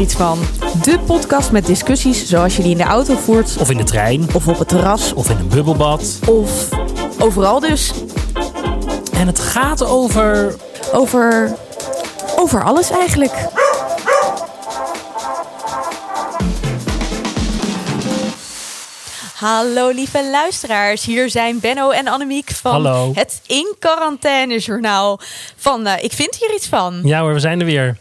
iets van? De podcast met discussies zoals je die in de auto voert, Of in de trein. of op het terras, Of in een bubbelbad. of overal dus. En het gaat over. Over. over alles eigenlijk. Hallo lieve luisteraars, hier zijn Benno en Annemiek van Hallo. het In Quarantaine Journaal van eh, Ik vind hier iets van. Ja hoor, we zijn er weer.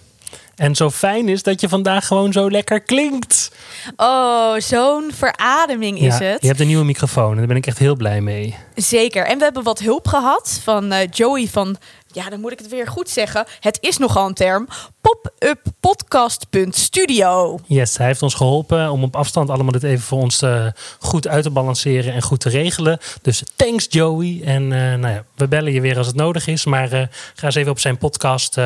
En zo fijn is dat je vandaag gewoon zo lekker klinkt. Oh, zo'n verademing is ja, het. Je hebt een nieuwe microfoon en daar ben ik echt heel blij mee. Zeker. En we hebben wat hulp gehad van eh, Joey van, ja, dan moet ik het weer goed zeggen. Het is nogal een term. Popuppodcast.studio. Yes, hij heeft ons geholpen om op afstand allemaal dit even voor ons eh, goed uit te balanceren en goed te regelen. Dus thanks Joey. En eh, nou ja, we bellen je weer als het nodig is. Maar ga eens even op zijn podcast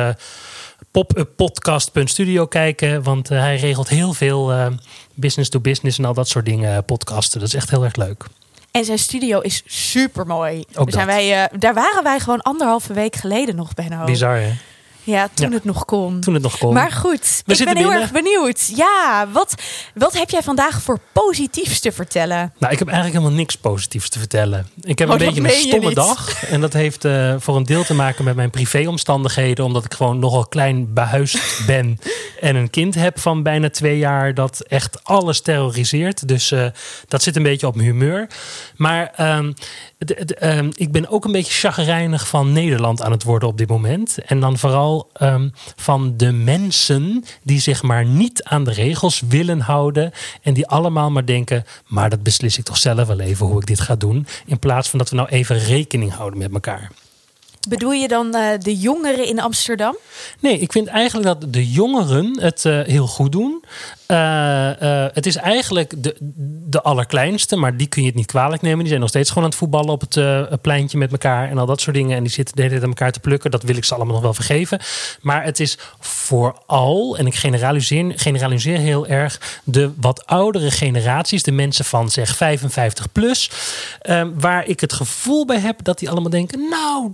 popuppodcast.studio kijken. Want uh, hij regelt heel veel uh, business to business en al dat soort dingen podcasten. Dat is echt heel erg leuk. En zijn studio is super mooi. Uh, daar waren wij gewoon anderhalve week geleden nog, Benno. Bizar hè? Ja, toen ja. het nog kon. Toen het nog kon. Maar goed, We ik ben heel binnen. erg benieuwd. Ja, wat, wat heb jij vandaag voor positiefs te vertellen? Nou, ik heb eigenlijk helemaal niks positiefs te vertellen. Ik heb oh, een beetje een stomme dag. En dat heeft uh, voor een deel te maken met mijn privéomstandigheden. Omdat ik gewoon nogal klein behuisd ben. en een kind heb van bijna twee jaar dat echt alles terroriseert. Dus uh, dat zit een beetje op mijn humeur. Maar de, um, ik ben ook een beetje chagrijnig van Nederland aan het worden op dit moment. En dan vooral um, van de mensen die zich maar niet aan de regels willen houden. En die allemaal maar denken, maar dat beslis ik toch zelf wel even hoe ik dit ga doen. In plaats van dat we nou even rekening houden met elkaar. Bedoel je dan uh, de jongeren in Amsterdam? Nee, ik vind eigenlijk dat de jongeren het uh, heel goed doen. Uh, het is eigenlijk de, de allerkleinste, maar die kun je het niet kwalijk nemen. Die zijn nog steeds gewoon aan het voetballen op het pleintje met elkaar en al dat soort dingen. En die zitten de hele tijd aan elkaar te plukken. Dat wil ik ze allemaal nog wel vergeven. Maar het is vooral, en ik generaliseer, generaliseer heel erg, de wat oudere generaties, de mensen van zeg 55 plus, waar ik het gevoel bij heb dat die allemaal denken, nou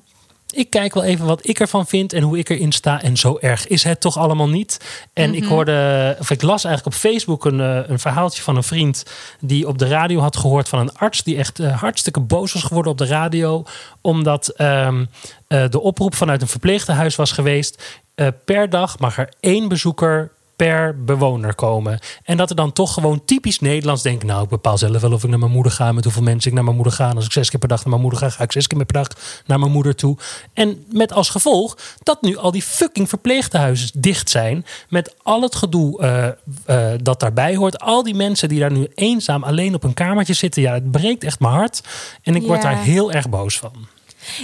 ik kijk wel even wat ik ervan vind en hoe ik erin sta. En zo erg is het toch allemaal niet. En mm -hmm. ik hoorde, of ik las eigenlijk op Facebook een, een verhaaltje van een vriend die op de radio had gehoord van een arts die echt uh, hartstikke boos was geworden op de radio. Omdat um, uh, de oproep vanuit een verpleegtehuis was geweest. Uh, per dag mag er één bezoeker per bewoner komen. En dat er dan toch gewoon typisch Nederlands denken... nou, ik bepaal zelf wel of ik naar mijn moeder ga... met hoeveel mensen ik naar mijn moeder ga. En als ik zes keer per dag naar mijn moeder ga... ga ik zes keer per dag naar mijn moeder toe. En met als gevolg dat nu al die fucking verpleegtehuizen dicht zijn... met al het gedoe uh, uh, dat daarbij hoort. Al die mensen die daar nu eenzaam alleen op een kamertje zitten... ja, het breekt echt mijn hart. En ik ja. word daar heel erg boos van.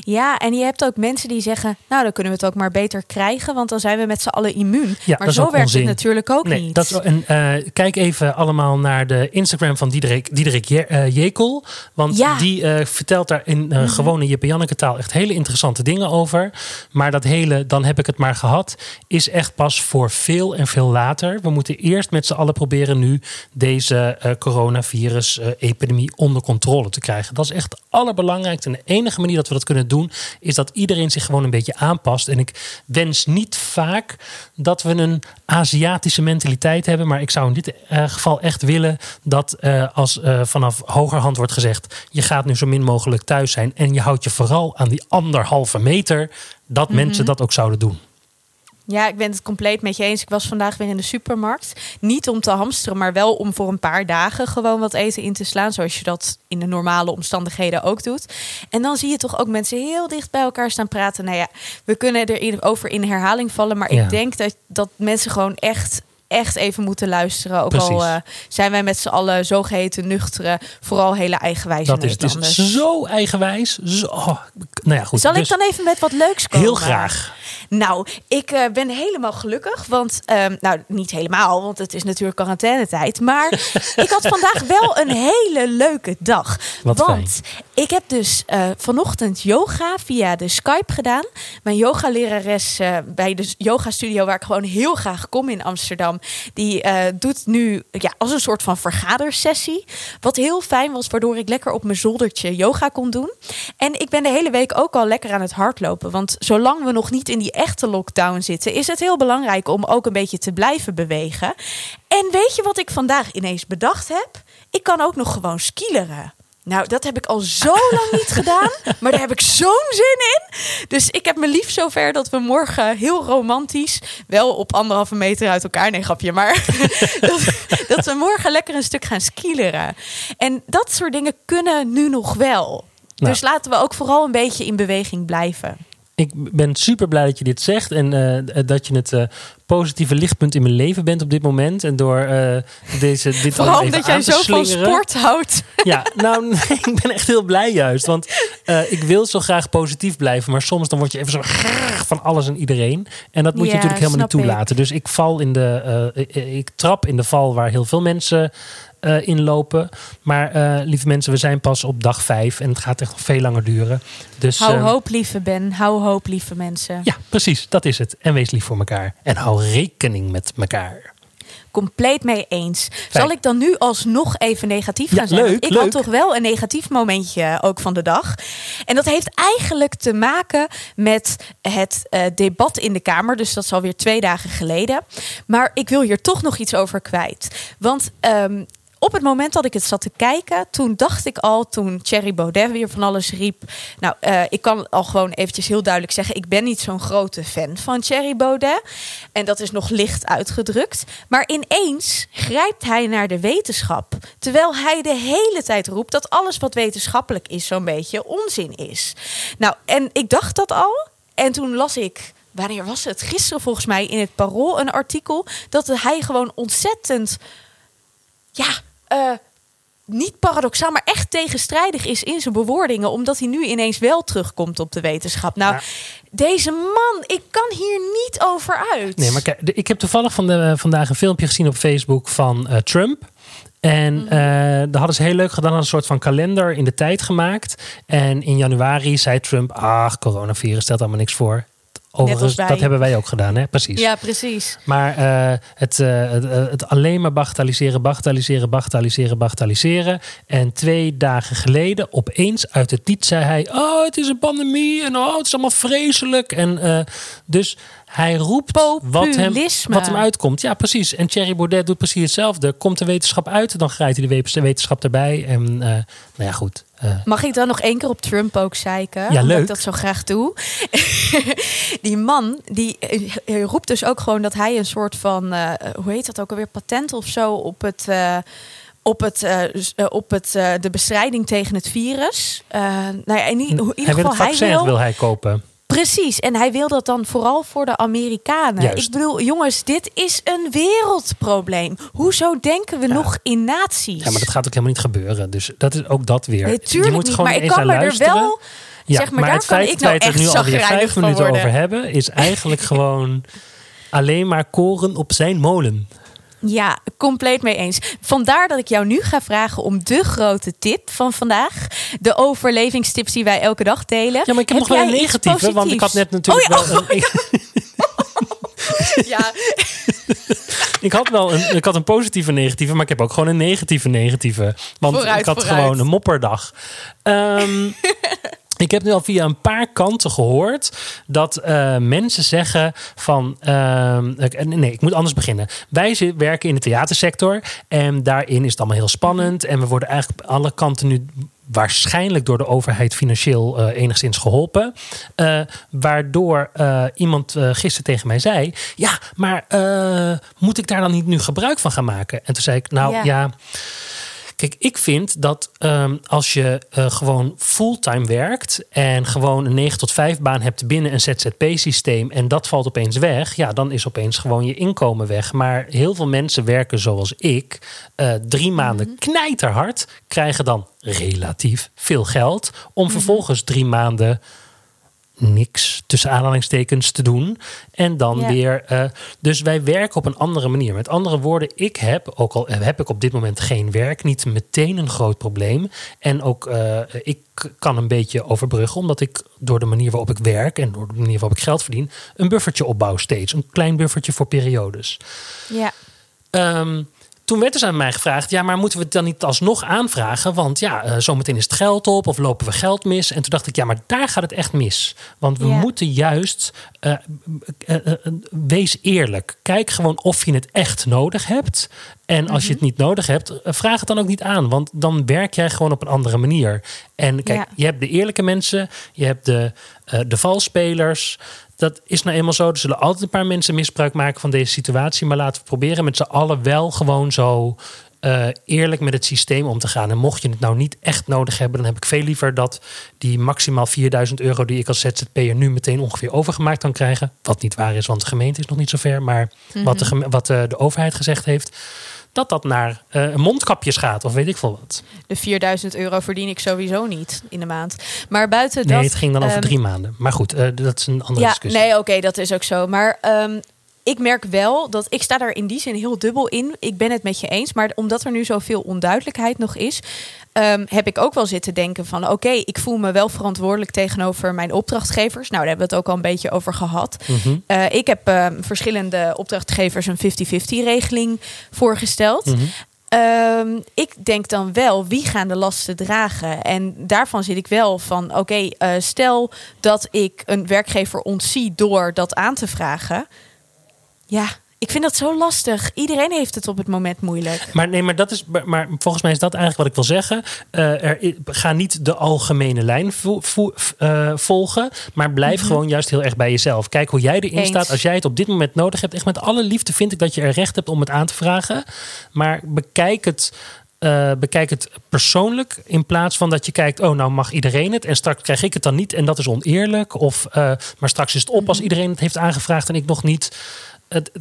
Ja, en je hebt ook mensen die zeggen... nou, dan kunnen we het ook maar beter krijgen... want dan zijn we met z'n allen immuun. Ja, maar zo werkt onzin. het natuurlijk ook nee, niet. Dat is, en, uh, kijk even allemaal naar de Instagram van Diederik, Diederik Je, uh, Jekel. Want ja. die uh, vertelt daar in mm-hmm. gewone Jip Janneke taal... echt hele interessante dingen over. Maar dat hele, dan heb ik het maar gehad... is echt pas voor veel en veel later. We moeten eerst met z'n allen proberen nu... deze coronavirus-epidemie onder controle te krijgen. Dat is echt het allerbelangrijkste. En de enige manier dat we dat kunnen doen... is dat iedereen zich gewoon een beetje aanpast. En ik wens niet vaak dat we een Aziatische mentaliteit hebben. Maar ik zou in dit uh, geval echt willen dat uh, als uh, vanaf hogerhand wordt gezegd... je gaat nu zo min mogelijk thuis zijn en je houdt je vooral aan die anderhalve meter... dat mm-hmm. mensen dat ook zouden doen. Ja, ik ben het compleet met je eens. Ik was vandaag weer in de supermarkt. Niet om te hamsteren, maar wel om voor een paar dagen gewoon wat eten in te slaan. Zoals je dat in de normale omstandigheden ook doet. En dan zie je toch ook mensen heel dicht bij elkaar staan praten. Nou ja, we kunnen erover in herhaling vallen. Maar Ja. ik denk dat, dat mensen gewoon echt echt even moeten luisteren. Ook Precies. al eh, zijn wij met z'n allen zogeheten nuchtere, vooral hele eigenwijze Dat is, het is zo eigenwijs. Zo, oh, nou ja, goed. Zal dus ik dan even met wat leuks komen? heel graag. Nou, ik eh, ben helemaal gelukkig. Want, ehm, nou, niet helemaal, want het is natuurlijk quarantainetijd. Maar ik had vandaag wel een hele leuke dag. Wat want Ik heb dus uh, vanochtend yoga via de Skype gedaan. Mijn yogalerares uh, bij de yoga studio waar ik gewoon heel graag kom in Amsterdam, die uh, doet nu ja, als een soort van vergadersessie. Wat heel fijn was, waardoor ik lekker op mijn zoldertje yoga kon doen. En ik ben de hele week ook al lekker aan het hardlopen. Want zolang we nog niet in die echte lockdown zitten, is het heel belangrijk om ook een beetje te blijven bewegen. En weet je wat ik vandaag ineens bedacht heb? Ik kan ook nog gewoon skileren. Nou, dat heb ik al zo lang niet gedaan. Maar daar heb ik zo'n zin in. Dus ik heb me lief zover dat we morgen heel romantisch... wel op anderhalve meter uit elkaar... nee, grapje, maar... dat, dat, we morgen lekker een stuk gaan skileren. En dat soort dingen kunnen nu nog wel. Nou. Dus laten we ook vooral een beetje in beweging blijven. Ik ben super blij dat je dit zegt en uh, dat je het uh, positieve lichtpunt in mijn leven bent op dit moment. En door uh, deze, dit Vooral omdat jij zo van sport houdt. Ja, nou, nee, ik ben echt heel blij juist. Want ik wil zo graag positief blijven. Maar soms dan word je even zo van alles en iedereen. En dat moet je natuurlijk helemaal niet toelaten. Ik. Dus ik val in de, ik trap in de val waar heel veel mensen uh, inlopen. Maar uh, lieve mensen, we zijn pas op dag vijf en het gaat echt nog veel langer duren. Dus, hou uh, hoop, lieve Ben. Hou hoop, lieve mensen. Ja, precies. Dat is het. En wees lief voor elkaar. En hou rekening met elkaar compleet mee eens. Zal ik dan nu alsnog even negatief gaan ja, zijn? Leuk, ik leuk. had toch wel een negatief momentje ook van de dag. En dat heeft eigenlijk te maken met het uh, debat in de Kamer. Dus dat is alweer twee dagen geleden. Maar ik wil hier toch nog iets over kwijt. Want um, op het moment dat ik het zat te kijken, toen dacht ik al, toen Thierry Baudet weer van alles riep. Nou, uh, ik kan al gewoon eventjes heel duidelijk zeggen, ik ben niet zo'n grote fan van Thierry Baudet. En dat is nog licht uitgedrukt. Maar ineens grijpt hij naar de wetenschap. Terwijl hij de hele tijd roept dat alles wat wetenschappelijk is, zo'n beetje onzin is. Nou, en ik dacht dat al. En toen las ik wanneer was het? Gisteren volgens mij in het Parool een artikel dat hij gewoon ontzettend ja, uh, niet paradoxaal, maar echt tegenstrijdig is in zijn bewoordingen, omdat hij nu ineens wel terugkomt op de wetenschap. Nou, ja. deze man, ik kan hier niet over uit. Nee, maar kijk, ik heb toevallig van de, vandaag een filmpje gezien op Facebook van uh, Trump. En uh, daar hadden ze heel leuk gedaan, een soort van kalender in de tijd gemaakt. En in januari zei Trump: Ach, coronavirus stelt allemaal niks voor. Overigens, dat hebben wij ook gedaan, hè? Precies. Ja, precies. Maar uh, het, uh, het, het, alleen maar bagatelliseren, bagatelliseren, bagatelliseren, bagatelliseren. En twee dagen geleden, opeens uit het niets, zei hij: Oh, het is een pandemie en oh, het is allemaal vreselijk. En dus hij roept wat hem, wat hem uitkomt. Ja, precies. En Thierry Baudet doet precies hetzelfde. Komt de wetenschap uit, dan grijpt hij de wetenschap erbij. En uh, nou ja, goed. Uh, Mag ik dan nog één keer op Trump ook zeiken? Ja, leuk. ik dat zo graag doe. die man, die roept dus ook gewoon dat hij een soort van... Uh, hoe heet dat ook alweer? Patent of zo op het op, het, uh, op het, uh, de bestrijding tegen het virus. Uh, nou ja, in, ieder hij geval, wil hij wil, wil hij kopen. Precies, en hij wil dat dan vooral voor de Amerikanen. Juist. Ik bedoel, jongens, dit is een wereldprobleem. Hoezo denken we ja. nog in naties? Ja, maar dat gaat ook helemaal niet gebeuren. Dus dat is ook dat weer. Nee, je moet niet, gewoon maar ik kan er wel... Ja, zeg maar, maar daar het feit kan ik dat nou wij het er nu alweer vijf minuten worden. over hebben, is eigenlijk gewoon alleen maar koren op zijn molen. Ja, compleet mee eens. Vandaar dat ik jou nu ga vragen om de grote tip van vandaag. De overlevingstips die wij elke dag delen. Ja, maar ik heb, nog wel een negatieve, want ik had net natuurlijk oh, ja, wel een... ja. ik had wel een, ik had een positieve negatieve, maar ik heb ook gewoon een negatieve negatieve. Want vooruit, ik had vooruit. gewoon een mopperdag. Um, Ik heb nu al via een paar kanten gehoord dat uh, mensen zeggen van. Uh, nee, ik moet anders beginnen. Wij werken in de theatersector en daarin is het allemaal heel spannend. En we worden eigenlijk op alle kanten nu waarschijnlijk door de overheid financieel uh, enigszins geholpen. Uh, waardoor uh, iemand gisteren tegen mij zei: Ja, maar moet ik daar dan niet nu gebruik van gaan maken? En toen zei ik: Nou ja. ja Kijk, ik vind dat um, als je uh, gewoon fulltime werkt en gewoon een 9 tot 5 baan hebt binnen een ZZP-systeem en dat valt opeens weg, ja, dan is opeens gewoon je inkomen weg. Maar heel veel mensen werken zoals ik, uh, drie maanden mm-hmm. knijterhard, krijgen dan relatief veel geld om mm-hmm. vervolgens drie maanden niks tussen aanhalingstekens te doen. En dan Ja. weer. eh, dus wij werken op een andere manier. Met andere woorden, ik heb, ook al heb ik op dit moment geen werk, niet meteen een groot probleem. En ook eh, ik kan een beetje overbruggen, omdat ik door de manier waarop ik werk en door de manier waarop ik geld verdien, een buffertje opbouw steeds. Een klein buffertje voor periodes. Ja. Ehm, toen werd dus aan mij gevraagd: ja, maar moeten we het dan niet alsnog aanvragen? Want ja, eh, zometeen is het geld op of lopen we geld mis. En toen dacht ik: ja, maar daar gaat het echt mis. Want we Ja. moeten juist. eh, eh, wees eerlijk. Kijk gewoon of je het echt nodig hebt. En als je het niet nodig hebt, vraag het dan ook niet aan. Want dan werk jij gewoon op een andere manier. En kijk, Ja. je hebt de eerlijke mensen, je hebt de, de valspelers. Dat is nou eenmaal zo. Er zullen altijd een paar mensen misbruik maken van deze situatie. Maar laten we proberen met z'n allen wel gewoon zo eh, eerlijk met het systeem om te gaan. En mocht je het nou niet echt nodig hebben, dan heb ik veel liever dat die maximaal 4000 euro die ik als ZZP'er nu meteen ongeveer overgemaakt kan krijgen. Wat niet waar is, want de gemeente is nog niet zo ver. Maar wat, de, geme- wat eh, de overheid gezegd heeft. Dat dat naar eh, mondkapjes gaat of weet ik veel wat. De 4000 euro verdien ik sowieso niet in de maand. Maar buiten Nee, dat... het ging dan over ehm, drie maanden. Maar goed, eh, dat is een andere Ja, discussie. nee, oké, dat is ook zo. Maar ehm, ik merk wel dat ik sta daar in die zin heel dubbel in. Ik ben het met je eens, maar omdat er nu zoveel onduidelijkheid nog is, ehm, heb ik ook wel zitten denken van, oké, ik voel me wel verantwoordelijk tegenover mijn opdrachtgevers. Nou, daar hebben we het ook al een beetje over gehad. Mhm. Eh, ik heb ehm, verschillende opdrachtgevers een 50-50 regeling voorgesteld. Mhm. Ehm, ik denk dan wel, wie gaan de lasten dragen? En daarvan zit ik wel van, oké, eh, stel dat ik een werkgever ontzie door dat aan te vragen. Ja, ik vind dat zo lastig. Iedereen heeft het op het moment moeilijk. Maar nee, maar dat is. maar- volgens mij is dat eigenlijk wat ik wil zeggen. Eh, er, ga niet de algemene lijn vo- vo- eh, volgen. Maar blijf gewoon juist heel erg bij jezelf. Kijk hoe jij erin Mhm. Eens. staat. Als jij het op dit moment nodig hebt. Echt met alle liefde vind ik dat je er recht hebt om het aan te vragen. Maar bekijk het. eh, bekijk het persoonlijk in plaats van dat je kijkt, oh nou mag iedereen het en straks krijg ik het dan niet en dat is oneerlijk. Of, maar straks is het op als iedereen het heeft aangevraagd en ik nog niet.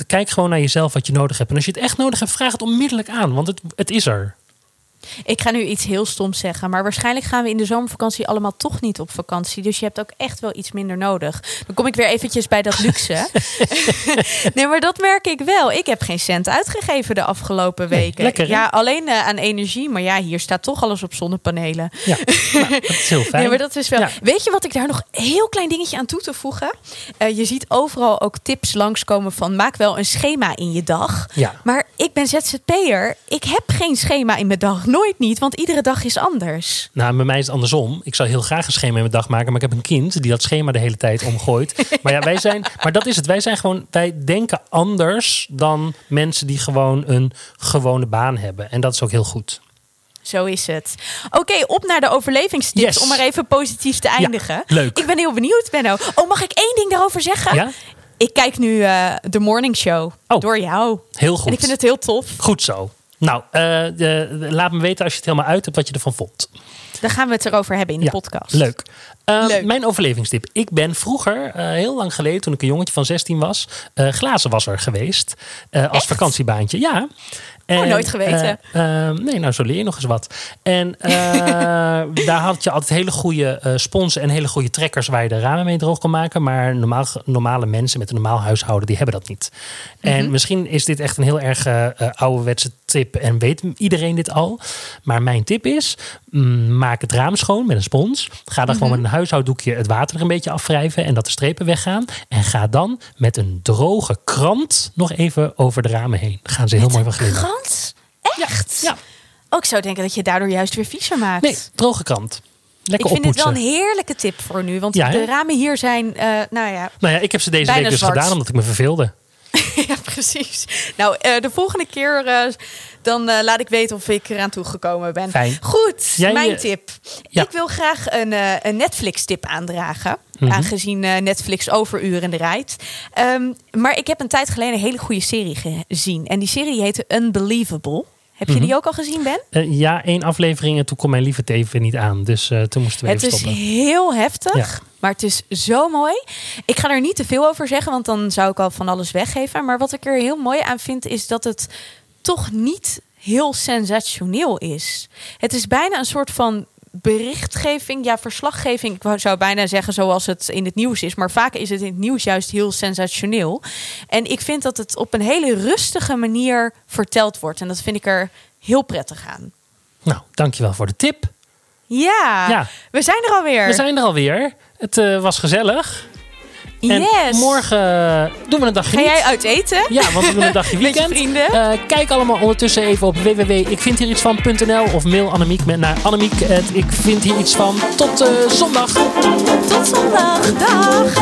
Kijk gewoon naar jezelf wat je nodig hebt. En als je het echt nodig hebt, vraag het onmiddellijk aan, want het, het is er. Ik ga nu iets heel stoms zeggen, maar waarschijnlijk gaan we in de zomervakantie allemaal toch niet op vakantie. Dus je hebt ook echt wel iets minder nodig. Dan kom ik weer eventjes bij dat luxe. nee, maar dat merk ik wel. Ik heb geen cent uitgegeven de afgelopen Nee, weken. lekker, ja, alleen eh, aan energie. Maar ja, hier staat toch alles op zonnepanelen. Ja, nou, dat is heel fijn. Nee, maar dat is wel. Ja. Weet je wat ik daar nog een heel klein dingetje aan toe te voegen? Eh, je ziet overal ook tips langskomen van maak wel een schema in je dag. Ja. Maar ik ben ZZP'er. Ik heb geen schema in mijn dag. Nooit niet, want iedere dag is anders. Nou, bij mij is het andersom. Ik zou heel graag een schema in mijn dag maken, maar ik heb een kind die dat schema de hele tijd omgooit. maar ja, wij zijn, maar dat is het. Wij zijn gewoon, wij denken anders dan mensen die gewoon een gewone baan hebben. En dat is ook heel goed. Zo is het. Oké, op naar de overlevingstips. Yes. Om maar even positief te eindigen. leuk. Ik ben heel benieuwd, Benno. Oh, mag ik één ding daarover zeggen? Ja, Ik kijk nu eh, de Morning Show. Oh. Door jou. heel goed. En ik vind het heel tof. Goed zo. Nou, eh, de- laat me weten als je het helemaal uit hebt wat je ervan vond. Daar gaan we het erover hebben in de Ja, podcast. Leuk. Eh, Leuk. Mijn overlevingstip. Ik ben vroeger, eh, heel lang geleden, toen ik een jongetje van 16 was, eh, glazenwasser geweest. als Echt? vakantiebaantje. Ja. En, nooit geweten. eh, eh, nee, nou zo leer je nog eens wat. En eh, daar had je altijd hele goede eh sponsen en hele goede trekkers waar je de ramen mee droog kon maken. Maar normaal, normale mensen met een normaal huishouden, die hebben dat niet. En misschien is dit echt een heel erg ouderwetse tip en weet iedereen dit al. Maar mijn tip is, mm, maak het raam schoon met een spons. Ga dan gewoon met een huishouddoekje het water er een beetje afwrijven en dat de strepen weggaan. En ga dan met een droge krant nog even over de ramen heen. Dan gaan ze heel mooi van glimmen. Krant? Echt? Ja. Oh, ik zou denken dat je daardoor juist weer viezer maakt. Nee, droge krant. Lekker ik vind dit wel een heerlijke tip voor nu. Want Ja, de ramen hier zijn, eh, nou ja, Nou ja, ik heb ze deze week dus gedaan omdat ik me verveelde. ja, precies. Nou, eh, de volgende keer eh, dan eh, laat ik weten of ik eraan toegekomen ben. Fijn. Goed, Jij, mijn tip. ja. Ik wil graag een, een Netflix-tip aandragen. Mhm. Aangezien Netflix overuren rijdt. Ehm, maar ik heb een tijd geleden een hele goede serie gezien. En die serie heette Unbelievable. Heb je Mhm. die ook al gezien, Ben? Eh, ja, één aflevering en toen kon mijn lieve even niet aan. Dus eh, toen moesten we Het even is stoppen. heel heftig, Ja. maar het is zo mooi. Ik ga er niet te veel over zeggen, want dan zou ik al van alles weggeven. Maar wat ik er heel mooi aan vind, is dat het toch niet heel sensationeel is. Het is bijna een soort van berichtgeving, ja, verslaggeving. Ik zou bijna zeggen zoals het in het nieuws is. Maar vaak is het in het nieuws juist heel sensationeel. En ik vind dat het op een hele rustige manier verteld wordt. En dat vind ik er heel prettig aan. Nou, dankjewel voor de tip. Ja, Ja. we zijn er alweer. We zijn er alweer. Het eh, was gezellig. Yes. En morgen doen we een dagje Ga jij uit eten? Ja, want we doen een dagje weekend. Eh, kijk allemaal ondertussen even op www.ikvindhierietsvan.nl of mail Annemiek met naar Annemiek. Ik vind hier iets van. Tot eh, zondag. Tot zondag. Dag.